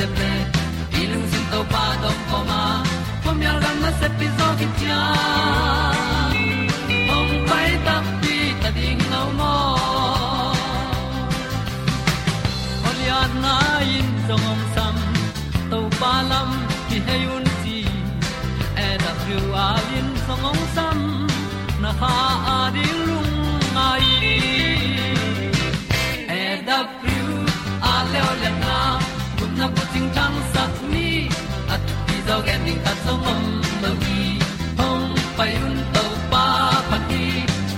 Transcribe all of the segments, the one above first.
nai gen ding ta om lo gi hong pai un to pa pa ti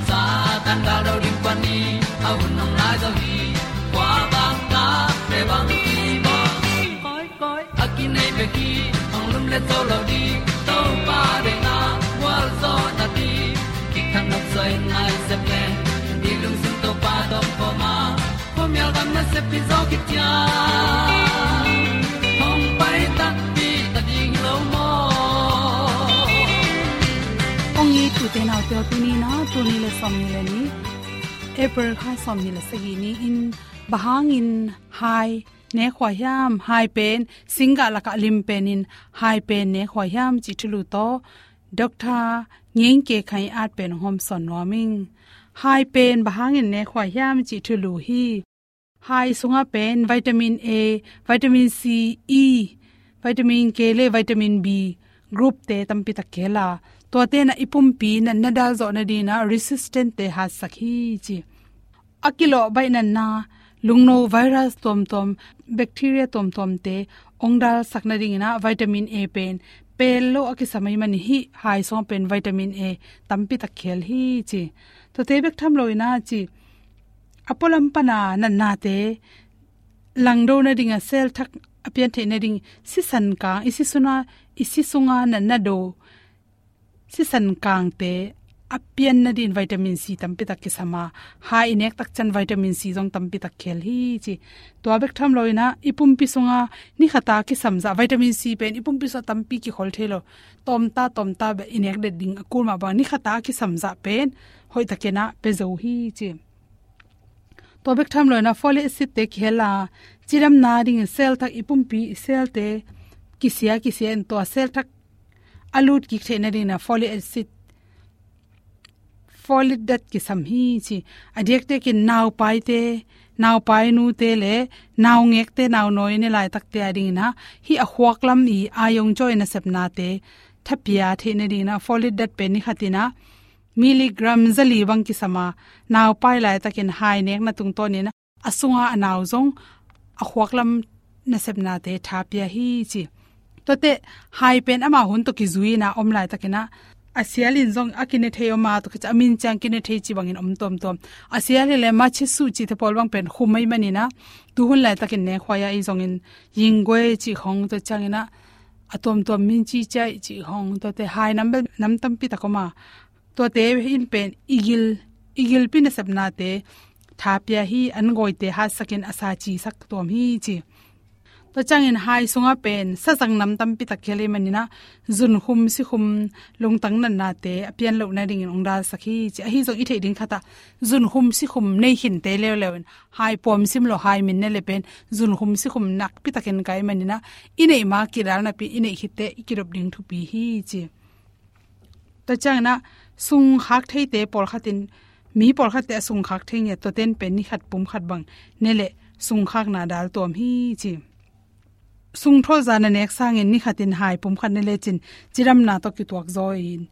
sa tan da do ri pa ni au nong lai do gi kwa ba ta pe bang ki bo koi koi a ki nei pe ki ong lum le to lo di to pa de na wa zo na ti ki kan nok sai nai se ple ni lung sun to pa do po ma. Po mi gam na se pi zo ki tu te na te tu ni na tu ni le som ni le ni april kha som ni le sagi ni in bahang in hai ne khwa yam hai pen singa la ka lim pen in hai pen ne khwa yam chi thulu to doctor ngeng ke khai at pen hom son noming hai pen bahangin ne khwa yam chi thulu hi hai sunga pen vitamin a vitamin c e vitamin k le vitamin b group te tampi ta kela to te na ipum pi na na dal zo na di na resistant te ha sakhi chi akilo bai na na lungno virus tom tom, bacteria tom tom te ongdal sakna ding na vitamin a pen. Pel lo aki samai mani hi, hai so pen vitamin a tampi ta khel hi chi to te bek tham loina chi apolam pana na na te langdo na dinga sel thak apian the na ding si san ka, isi suna, isi sunga na na do si san kang te apian na din vitamin c tampi tak ki sama ha, inek tak chan vitamin c jong tampi tak khel hi chi. To abek tham loina ipum pi sunga ni khata ki samza vitamin c pen, ipum pi sa tampi ki khol thelo. Tom ta tom ta be inek de ding akul ma ba, ni khata ki samza pen, hoi takena pe zo hi chi. To bek tham loina folic acid te khela chiram na ring cell tak ipum pi cell te, kisia kisia en to cell tak alut ki the thena dina folic acid. Folic dat ki sam hi chi. Adek te ki naw pai te, naw pai nu te le, naw ngek te, naw noi ne lai tak te ading na. Hi a huak lam i ayong join na sep na te. Thapia the na ding na folic dat pe ni khatina miligram zali bang ki sama, naw pai lai takin hai nek na tung to ni na. Asunga anaw zong, a huak lam na sep na te, thapia hi chi tote hai pen ama hun to ki zui na om lai takina asialin zong akine theyo ma to cha amin chang kine thei chi bangin om tom tom. Asiali le ma chi su chi the pol bang pen khumai mani na tu hun lai takin ne khwaya i zong in ying gwe chi khong to changina atom tom min chi chai chi hong to te hai number nam tam pi takoma. To te in pen igil igil pin sabna te. Thapya hi an goi te ha sakin asa chi sak tom hi chi. To changin hai sunga pen sa sang nam tam pi takhele manina zun khum si khum lung tang nan na te apian lo na ring ong da sakhi chi hi zo i the ding khata zun khum si khum nei hin te le le hai pom sim lo hai min ne le pen zun khum si khum nak pi taken kai manina inei ma ki ral na pi inei hitte ikirop ding thu pi hi chi to changna sung hak thei te por khatin mi por khat te sung khak thei nge to ten pen ni khat pum khat bang nele sung khak na dal tom hi chi sung tho zana nek sang in ni khatin hai pum khan le chin chiram na to ki tuak zo in.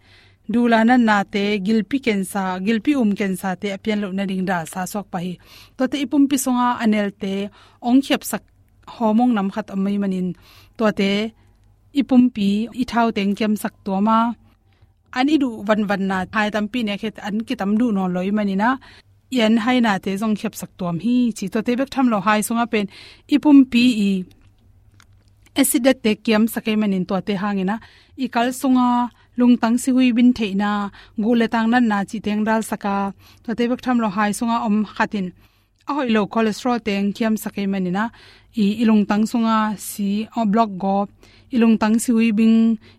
Dulana na te gilpi kensa, gilpi um kensa te apian lo na ding da sa sok pa hi. To te ipum pi songa anel te ong khep sak homong nam khat amai manin. To te ipum pi i thau teng kem sak to ma. Ani du van van na hai tam pi ne khet an ki tam du no loi manina. Yan hai na te jong khep sak tom hi. Chi to te bek tham lo hai sunga pen ipum pi i acid te kiam sakai manin to te hangina, ikal kal sunga lungtang si hui bin theina gule tang nan na chi teng dal saka to te bak tham lo hai sunga om khatin. A hoi lo cholesterol teng kiam sakai manina i ilung tang sunga si o block go ilung tang si hui bing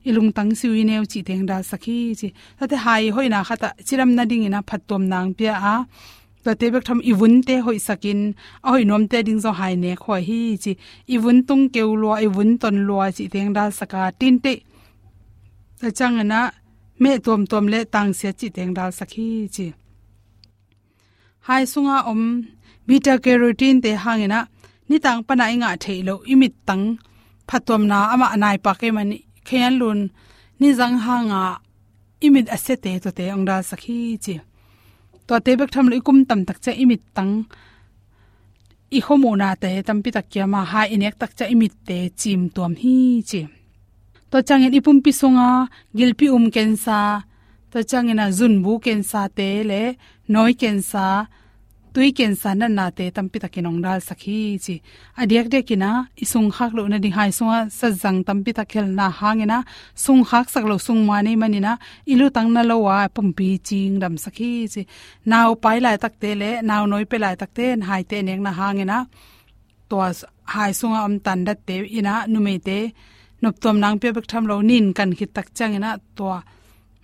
ilung tang si hui neu chi teng dal sakhi chi. To te hai hoina khata chiram na ding ina phatom nang pia a ta te bek tham iwun te hoi sakin. A hoi nom te ding zo hai ne kho hi chi. Iwun tung keu lo iwun ton lo chi teng dal saka tin te ta chang na me tom tom le tang se chi teng dal sakhi chi. Hai sunga om, beta carotene te hangena ni tang pana inga theilo imit tang. Phatom na ama anai pa ke mani khian lun. Ni jang hanga imit asete to te ong dal sakhi chi to te bek tham ikum tam tak cha imit tang i khomo na te tam pi tak kya ma ha inek tak cha imit te chim tom hi chi. To changin ipum pi songa gilpi um kensa. To changina zun bu kensa te le noi kensa tui ken sa na na te tampi takinong dal sakhi chi adiak de kina isung khak lo na ding hai sunga, sa jang tampi takhel na hangena sung khak sak lo sung ma nei manina ilu tang na lo wa pumpi ching dam sakhi chi naw pai lai tak te le naw noi pe lai tak te hai te nek na hangena to hai sunga am tan dat te ina nume te, nop tom nang pe bek tham lo nin kan khit tak changena to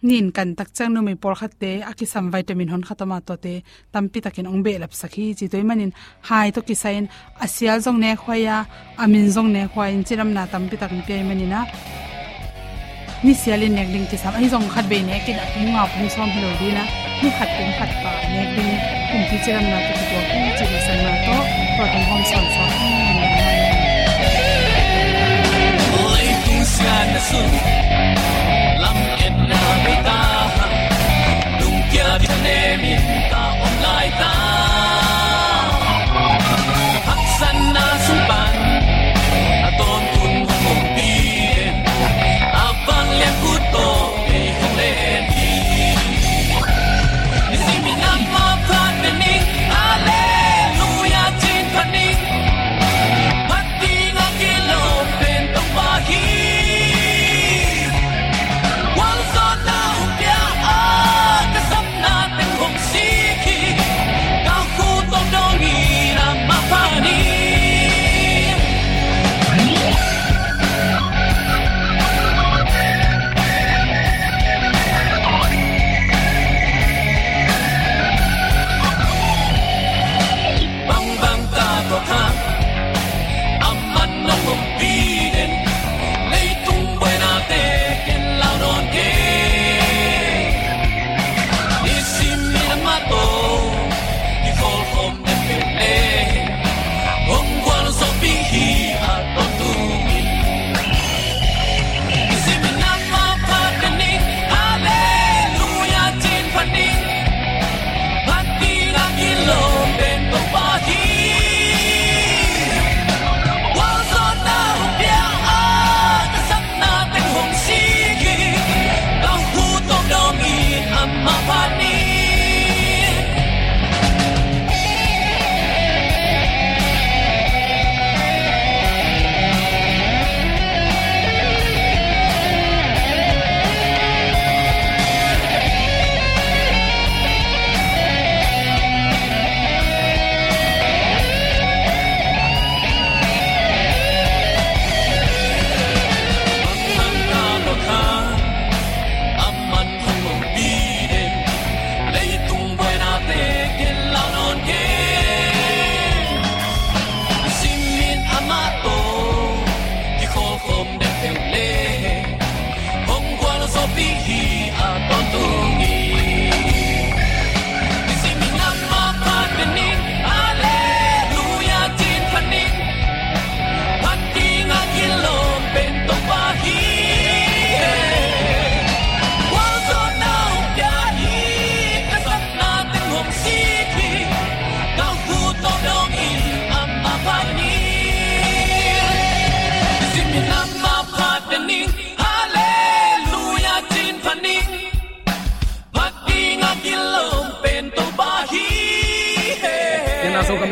nin kan tak chang no mi por khat te aki sam vitamin hon khatama to te tampi takin ong be lap sakhi chi toy manin hai to ki sain asial jong ne khwaya amin jong ne khwain chiram na tampi tak pe manina mi sialin nek ding ti sam ai zong khat be ne ki da kum nga pum som hlo di na mi khat kum khat pa nek ding kum ti chiram na ti to ku chi ni san na to ko tong hom son so oi tu san na su me.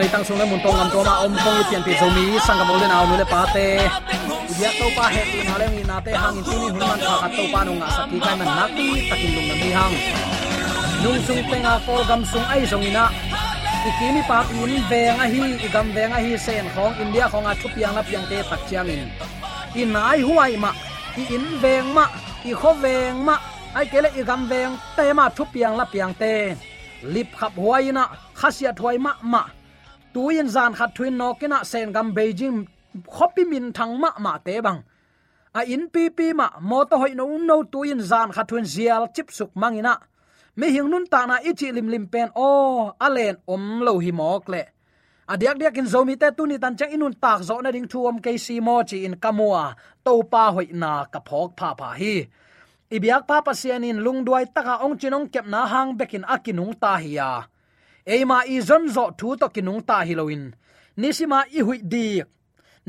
Nei tang sung le mun tong ngam to ma om kong itian pi zo mi sang kam le naw ni le pa te ya to pa he tin hale mi na te hang in tuni hun man kha to pa no nga sa ki kai man nak ti takin lung nam hi hang nung sung te nga kol gam sung ai zong ina ikimi pa in veng a hi igam veng a hi sen khong india khong a thu piang na piang te tak chiang in in ai huai ma i in veng ma i kho veng ma ai kele igam veng te ma thu piang la piang te lip khap huaina khasia thoi ma ma tuin zan khat thuin nokina sen gam beijing khopi min thang ma ma te bang a à, in pi pi ma mo to hoi no no tuin zan khat thuin zial chip suk mangina mi hing nun ta na ichi lim lim pen o alen om lo hi mok le adiak à, diak in zomi te tuni tan chang inun tak zo na ding thuam ke si mo chi in kamua to pa hoi na ka phok pha pha hi. Ibyak pa pasianin lungduai taka ong chinong kep na hang bekin akinung ta hiya à eima i zon zo thu to kinung ta hiloin nisima i hui di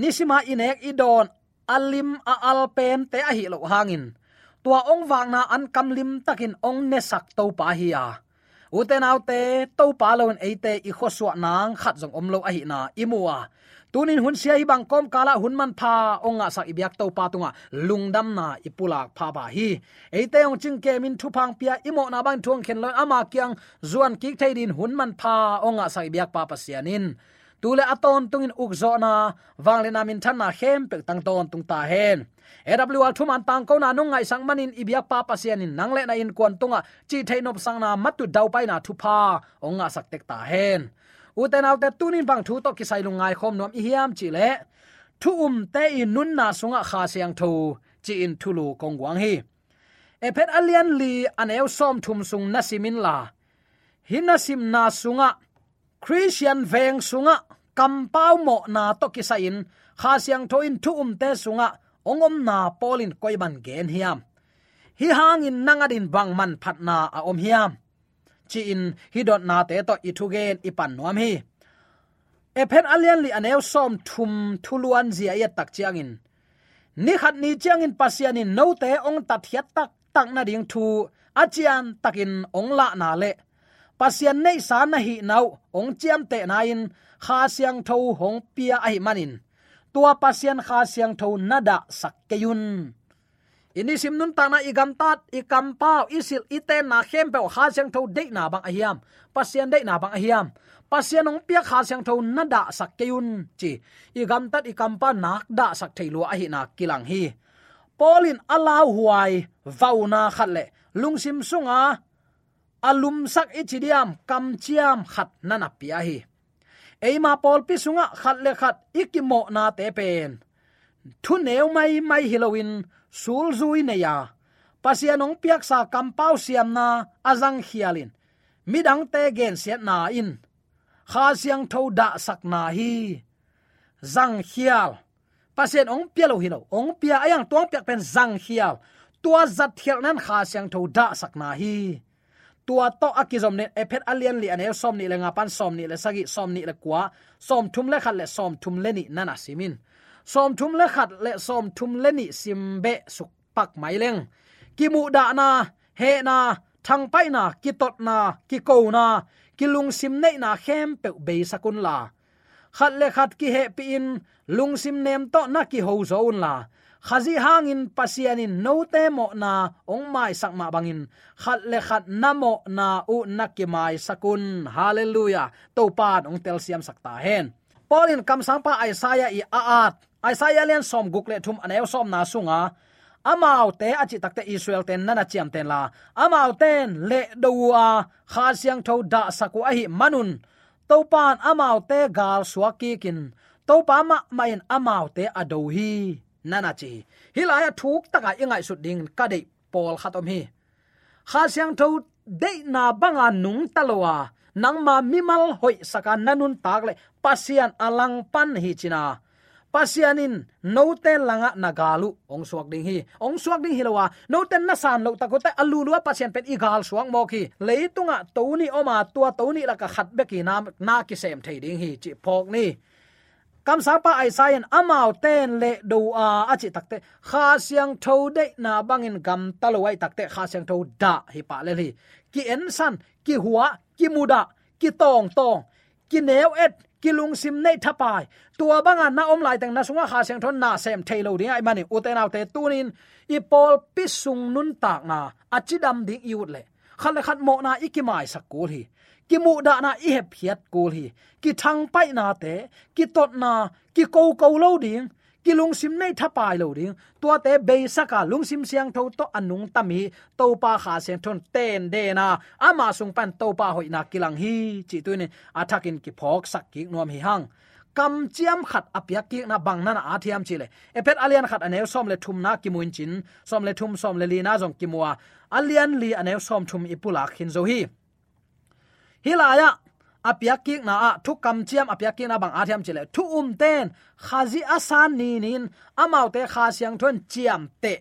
nisima inek i don alim a alpen te a hi lo hangin. Tua ong wang na an kam lim takin ong ne sak to pa hiya uten autte to pa lon eite i khoswa nang khat jong om lo a hi na. Imua tunin hun sia hi bang kom kala hun man tha onga sa ibyak to pa tunga. Lungdam na ipula pha ba hi. Eite ong ching ke min thu phang pia imo na bang thong khen lo ama kyang. Zuan ki theidin hun man tha onga sa ibyak pa pasianin tule aton tungin ukzo na. Wangle na min than na hem pek tang ton tung ta hen. Awl thuman tang ko na nung ngai sang manin ibyak pa pasianin nangle na in kwan tunga. Chi theinop sang na matu dau pai na thu pha onga sak tek ta hen uten autte tunin bang thu to kisai lungai khom nom i hiam chi le. Thu um te in nun na sunga kha siang thu chi in thulu kong wang hi. Ephet alian li an eu som thum sung nasimin la. Hinasim na sunga, christian veng sunga kampau mo na to in, kha siang tho in thu um te sunga, ongom na polin koiban gen hiam. Hi hangin nangadin bangman phatna a om hiam chi in, hi dot na te to i thu gen i pan nuam hi. E phen alian li aneu som thum thuluan zia ya tak chiang in. Ni khat ni chiang in pasian in no te ong tat hiat tak tak na ding thu achian takin ong la na le. Pasian nei sa na hi nau, ong chiam te na in, kha siang tho hong pia ai manin tua pasian kha siang tho nada sakkeyun ini sim nun ta na igam tat ikam pau, isil iten na khem pe kha siang tho de na bang ahiam pasien de na bang ahiam pasien ong pia kha sang tho nada sakkeyun chi. Igam tat ikam pa nak da sak theilu a hi na kilang hi. Polin alau huai vauna khatle lungsim sunga, alum sak ichidiam kam chiam khat nana pia hi. Eima pol pi sunga khat le khat, ikimo na te pen. Thu neu mai mai halloween sul zui ne ya. Pasianong piak sa kampau siam na azang hialin. Midang te gen siat na in. Kha siang tho da sak na hi. Zang hial. Pasien ong pia lo hino ong pia ayang tuang piak pen zang hial. Tua zat hial nan kha siang tho da sak na hi. Tua to akizom ne ephet alian li anel som ni le nga pan som ni le sagi som ni le kwa, som thum le khat le som thum le ni nana simin som thum le khat le som thum le ni simbe suk pak mai leng. Ki mu da na, he na, thang pai na, ki tot na, ki ko na, ki lung sim nei na khem pe be sakun la. Khat le khat ki he pi in, lung sim nem to na ki ho zon la. Khazi hangin pasianin note mo na, ong mai sak ma bangin khat le khat namo na u nakimai sakun. Hallelujah. To pan ong tel siam sakta hen. Polin kam sampa isaiah i aat isaiah len som gukle thum anew som na sunga. Amau te achi takte israel ten nana chiam ten la. Amau ten le dowa kha siang tho da saku ahi manun. Topan amau te gal suaki kin. Topa ma main amau te ado hi nana chi. Hilaya thuk taka ingai su ding ka dei pol khatom hi. Kha siang tho de na banga nung talowa nangma mimal hoi saka nanun takle pasian alang pan hi china pasianin note langa nagalu ong suak ding hi ong suak ding hilowa note na san lo takote alu lua pasian pen igal suak mo ki leitunga toni oma tua toni la ka khat beki nam na ki sem thei ding hi chi phok ni kam sa pa ai sayan amao ten le do a achi takte kha siang tho de na bangin gam talwai takte kha siang tho da hi pa le hi ki en san ki huwa ki muda ki tong tong ki neu et kilung sim nei thapai tua banga na om lai tang na sunga kha seng thon na sem thailo ding ai mani. Uten autte tunin, i pol pisung nun tak na achidam ding yut le. Khale khat mo na ikimai sakul hi. Ki mu da na i hep hiat kul hi. Ki thang pai na te, ki tot na, ki ko ko lo ding ki lung sim nei tha pai lo ding tua te be saka lung sim siang tho to anung tami to pa kha sen thon ten de na ama sung pan to pa hoi na kilang hi chi tu ne athakin ki phok sak ki nom hi hang kam chiam khat apya ki na bang na a thiam chile epet alian khat anew som le thum na ki muin chin som le thum som le li na jong ki muwa alian li anew som thum ipula khin zo hi hilaya apyak ki na ah, a thu kam chiam apyak ki na bang athiam chile. Thu um ten, khazi asan ni nin amau te kha siang thon chiam te.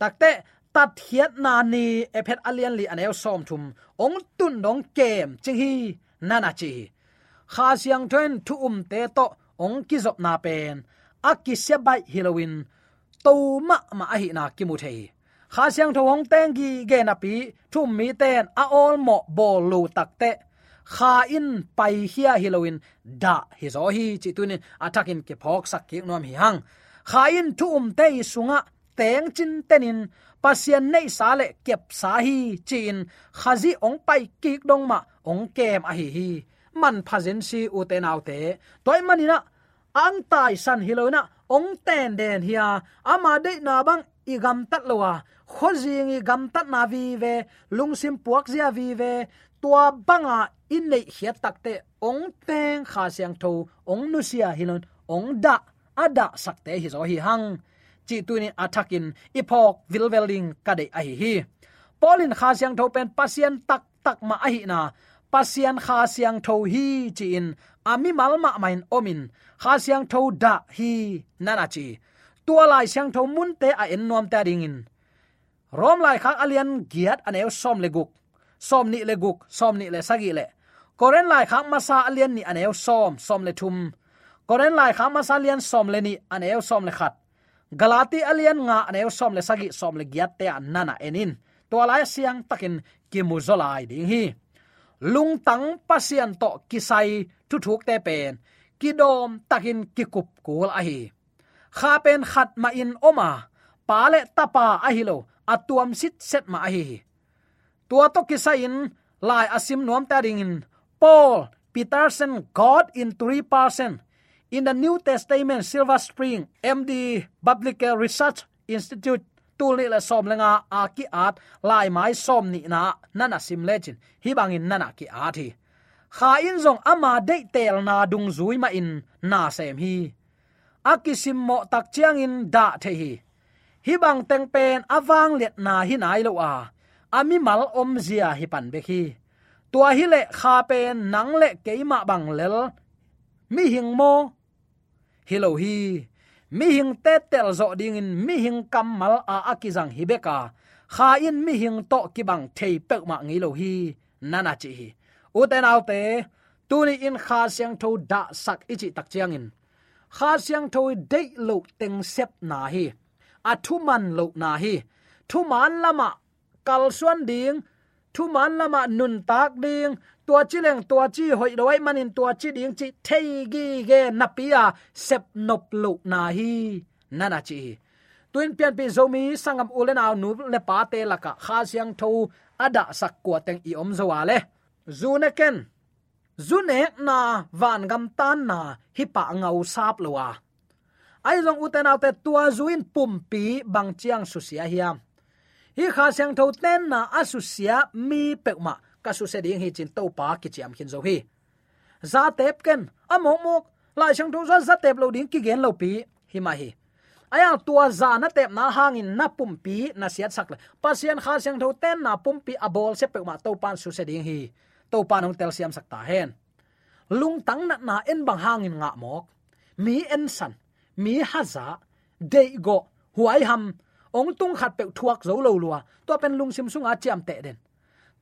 Takte tat hiat na ni, ephet alian li anew som thum, ong tun dong kem, ching hi nana chi. Kha siang thon thu um te to, ong ki zop na pen. Akki se bai halloween to ma ma hi na ki mu thei. Kha siang thong teng gi ge na pi, thum mi ten a ol mo bol lu takte te kha in pai hia hiloin da hi zo hi, chi tunin atakin ke phok sak ki nom hi hang. Kha in tu um te sunga, teng chin tenin pasian nei sa le kep sa hi chin khazi ong pai ki dong ma, ong kem a hi hi. Man phazen si u te nau te. Toy manina ang tai san hiloina ong ten den hia ama de na bang igam tat lowa khojing i gam tat na vi ve lungsim puak zia vi ve. Tua banga in nei hiat takte ong teng kha siang tho, ong nu sia hilon ong da ada sakte hi zo hi hang. Chi tunin attackin ipok vilveling kade a hi hi. Polin kha siang tho pen pasien tak tak ma a hi na. Pasian kha siang tho hi chi in ami malma main omin. Kha siang tho da hi nana chi. Tua lai siang tho mun te a en nom ta ring in. Rom lai kha alian giat anew som le guk. Som ni le guk, som ni le sagi le koren lai khang ma sa alian ni aneu som som le thum. Koren lai khang ma sa alian som le ni aneu som le khat. Galati alian nga aneu som le sagi, som le giat te anana enin. To lai siang takin ki muzolai ding hi. Lung tang pasian to kisai thu thuk te pen. Ki dom takin ki kup kul a hi. Kha pen khat ma in oma. Pa le tapa a hi lo. Atuam sit set ma a hi tua to kisai in lai asim nuam ta ringin paul peterson god in Three Persons, in the new testament silver spring md biblical research institute tul ni la som lenga a ki at lai mai som ni na nana sim legend. Hi bangin nana ki at hi. Kha in zong ama de tel na dung zui ma in na sem hi. Akisim mo tak chiang in da the hi. Hi bang teng pen awang let na hi nai lo a. Ami mal om zia hi pan be hi tua hi le kha pen nang le keima bang lel. Mi hing mo hi lo hi. Mi hing te tel zo ding in mi hing kamal a akizang hibeka kha in mi hing to ki bang thei pe ma ngi lo hi. Nana chi hi. U te nau te, tu ni in kha siang tho da sak ichi tak chiang in. Kha siang tho de lo teng sep na hi. A thu man lo na hi. Thu man lama, kal suan ding thu man lama nun tak ding tua chi leng tua chi hoi doi manin tua chi ding chi thei gi ge napia à, sep nop lu na hi. Nana chi tuin pian pi zomi sangam ulen aw nu le pa te laka kha siang tho ada sak kwa teng i om zo wale à zune ken. Zune na van gam tan na hi pa ngau sap lowa ai long uten autte tua zuin pumpi bang chiang su sia hiam hi kha sang tho ten na asusia mi pekma ka su se ding hi chin to pa ki chiam khin zo hi. Za tep ken amok mok lai chang thong za tep lo ding ki gen lo pi. Hi ma hi. Aya tua za na tep na hangin na pum pi na siat sak la pasien kha sang tho ten na pum pi a bol se pekma to pan su se ding hi. To pan ong tel siam sak ta hen. Lung tang na na en bang hangin nga mok. Mi en san. Mi haza de go. Huai ham ong tung khat pe thuak zo lo lua. To pen lung sim sunga chiam te den.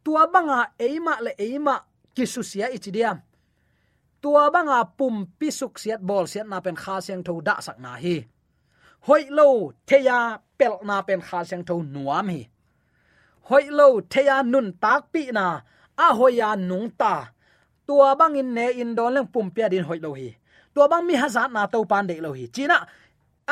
Tua banga eima le eima kisusia ichidiam tua banga pum pisuk siat bol siat na pen kha siang tho da sak na hi. Hoi lo theya pel na pen kha siang tho nuam hi. Hoi lo theya nun tak pi na, a hoya nung ta. Tua bang in ne in don leng pum pia din hoi lo hi. Tua bang mi hazat na to pan de lo hi. China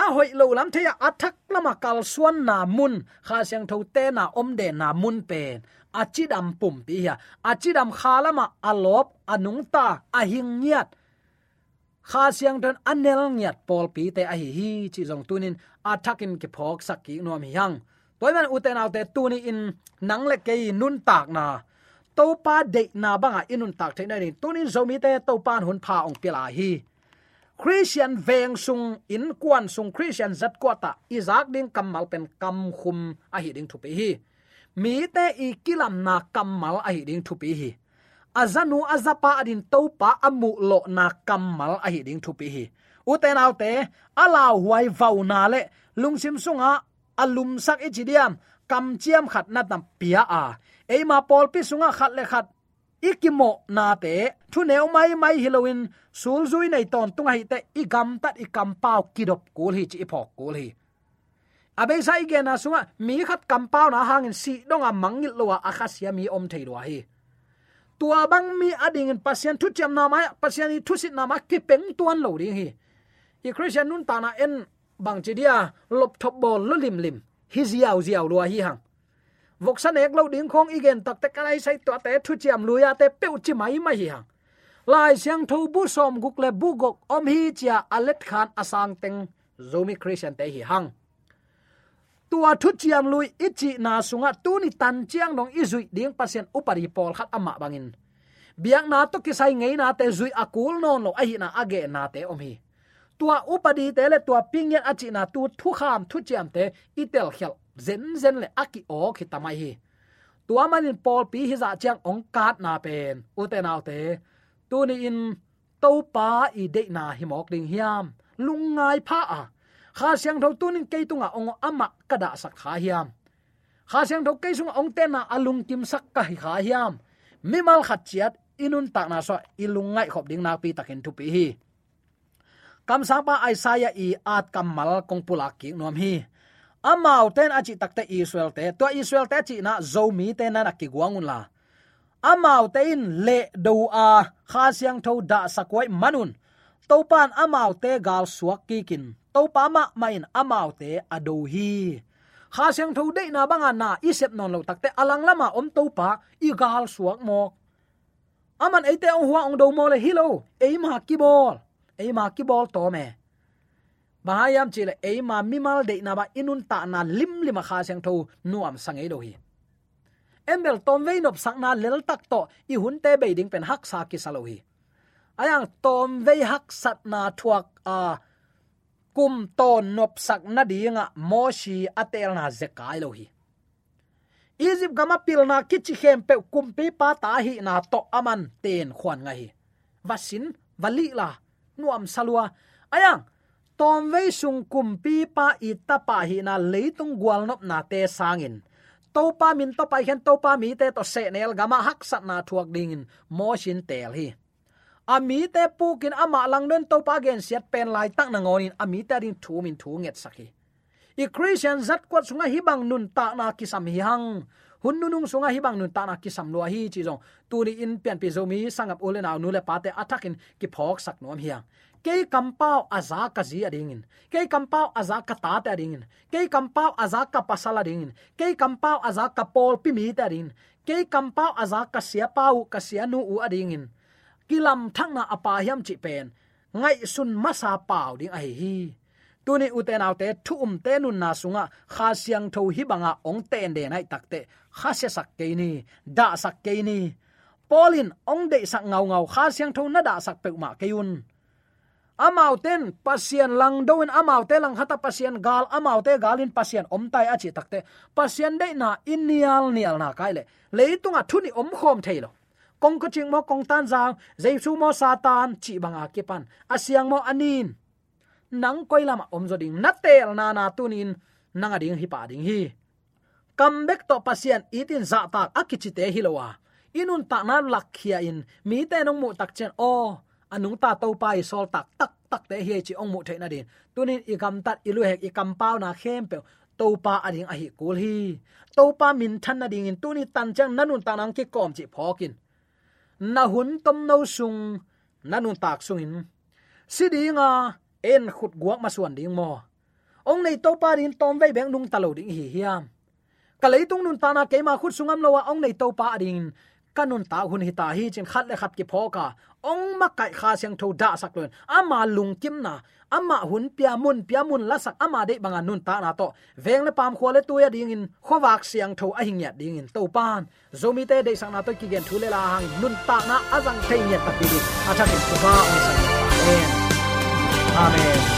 À, a hoi lo lam theya athak à, lama kal à. suan na mun. Kha siang tho te na om de na mun pen achidam pum pi ya achidam khalama alop anung ta ahing nyat kha siang ton anel nyat pol pi te a hi hi chi jong tunin athakin ke phok sakki nom hi hang toy man uten autte tuni in nang le ke nun tak na to pa de na banga inun tak the na ni tunin zomi te to pan hun pha ong pila hi christian veng sung in kwan sung christian zat kwata izak ding kamal pen kam khum a hi ding thupi hi. Mi te i kilam na kamal a hi ding thupi hi. Azanu azapa adin topa amu lo na kamal a hi ding thupi hi. Uten autte ala huai vau na le lungsim sunga alum sak e ichidiam kam chiam khat na tam pia a. Eima pol pi sunga khat le khat ikimo na te thu neu mai mai halloween sul zui nei ton tunga hi te i gam tat i kam pau kidop kul hi chi phok kul hi. Abe sai ge na sunga, mi khat kampau na hangin si donga mangil lowa akhasia mi om thei wa hi. Tua bang mi ading in pasien thu cham na ma pasien thu sit na ma ki peng tuan lo ding hi. I christian nun ta na en bang chi dia, lop thop bol lo lim lim, hi ziaw ziaw lo hi hang vok san ek lo ding khong igen tak te kalai sai to te thu chiam lu ya te peu chi mai ma hi hang. Lai siang tho bu som guk le bu gok om hi chia alet khan asang teng zomi christian te hi hang. Tua thu chiam lui ichi na sunga tu ni tan chiang dong izui ding pasien upari pol khat ama bangin. Biak na to ki sai ngei na te zui akul non lo ahi na age na te om hi. Tua upadi te le tua pingyan achina tu thu kham thu chiam te itel khel zen zen le aki o khitamai hi. Tua manin pol pi hi dạ za chang ong kat na pen uten autte tu ni in to pa i de na hi mok ding hiam. Lungai pha a kha siang tho tunin ke tunga ong à ama kada sak kha hiam. Kha siang tho ke sung à ong te na alung kim sak ka hi kha hiam. Mimal khat chiat inun ta na so ilungai khop ding na pi takin thu pi hi. Kam sa pa isaiah i at kamal kong pulak ki nom hi amau ten achi takte israel te. To israel te chi na zomi te na ki guangun la. Amau te in le do a kha siang tho da sakwai manun. Topan amau te gal suak ki kin topa ma main amau te ado hi. Kha siang tho de na banga na isep non lo takte alang lama om topa i gal suak mo aman eite ong huwa ong do mo le hilo eima ki bol. Eima ki bol to me bahayam chile eima mimal de na ba inun ta na lim lima kha siang tho, nuam sang e do hi. Embel tom vein op sang na lel tak to i hun te be ding pen hak sa ki salo hi. Ayang tom ve hak sat na thuak, a kum ton nop sak na dinga moshi atel na zekai lo hi. Egypt gama pil na kichi hem pe kum pe pa ta hi na to aman ten khwan nga hi. Vasin vali la, nuam salua. Ayang tom ve sung kum pi pa i ta pa hi na leitung gwal nop na te sangin. To pa min to pa hen to pa mi te to se nel gama hak sat na thuak ding in mo shin tel hi. Ami te pukin ama lang den to pa gen siat pen lai tak na ngonin ami ta ring thu min thu nget saki i christian zat kwat sunga hibang nun ta na kisam hi hang. Hun nunung sunga hibang nun ta na kisam lo hi chi jong tu ni in pian pi zomi sangap ulen aw nu le pate atakin ki phok sak nom hiang ke kampau aza ka zi adingin ke kampau aza ka ta ta adingin ke kampau aza ka pasala adingin ke kampau aza ka pol pi mi ta adingin ke kampau aza ka sia pau ka sia nu u adingin kilam thangna apa hiam chi pen ngai sun masa pau ding ai hi. Tuni uten autte thu um te nun na sunga. Kha siang tho hi banga ong ten de nai takte kha se sak ke ni, da sak ke ni. Polin ong de sak ngau ngau. Kha siang tho na da sak pe ma un amau ten pasien lang doin amau te lang hata pasien gal amau te galin pasien om tai achi takte pasien de na inial nial na kaile leitunga thuni om khom thailo kong ko ching mo kong tan jang jaisu mo satan, chi banga kipan asiang mo anin. Nang koi lama om zo ding natel na na tunin nanga ding hi pa ding hi. Comeback to pasien itin za tak akichite hilowa. Inun ta na lakhia in. Mi te nong mu tak chen o anung ta to pa i sol tak tak tak te hi chi ong mu the na din. Tunin i gam tat ilu hek i kam pau na khem pe. To pa ading a hi kul hi. To pa min than na ding in tuni tan chang nanun ta nang ki kom chi phokin na hun tom no sung nanun tak sung in. Sidinga en khut guak ma suan ding mo. Ong nei to pa rin tom ve beng nung talo ding hi hiam. Ka tung nun ta na ke ma khut sungam lo wa ong nei to pa ding. Kanun ta hun hi ta hi chin khat le khat ki phoka ong ma kai kha siang tho da sak lon ama lung kim na ama hun pia mun pia mun la sak ama de banga nun ta na to veng le pam khole tu ya ding in khowak siang tho a hing ya ding in to pan zomi te de sang na to ki gen thu le la hang nun ta na azang thei nya ta ki a tha kin ba ong sang amen amen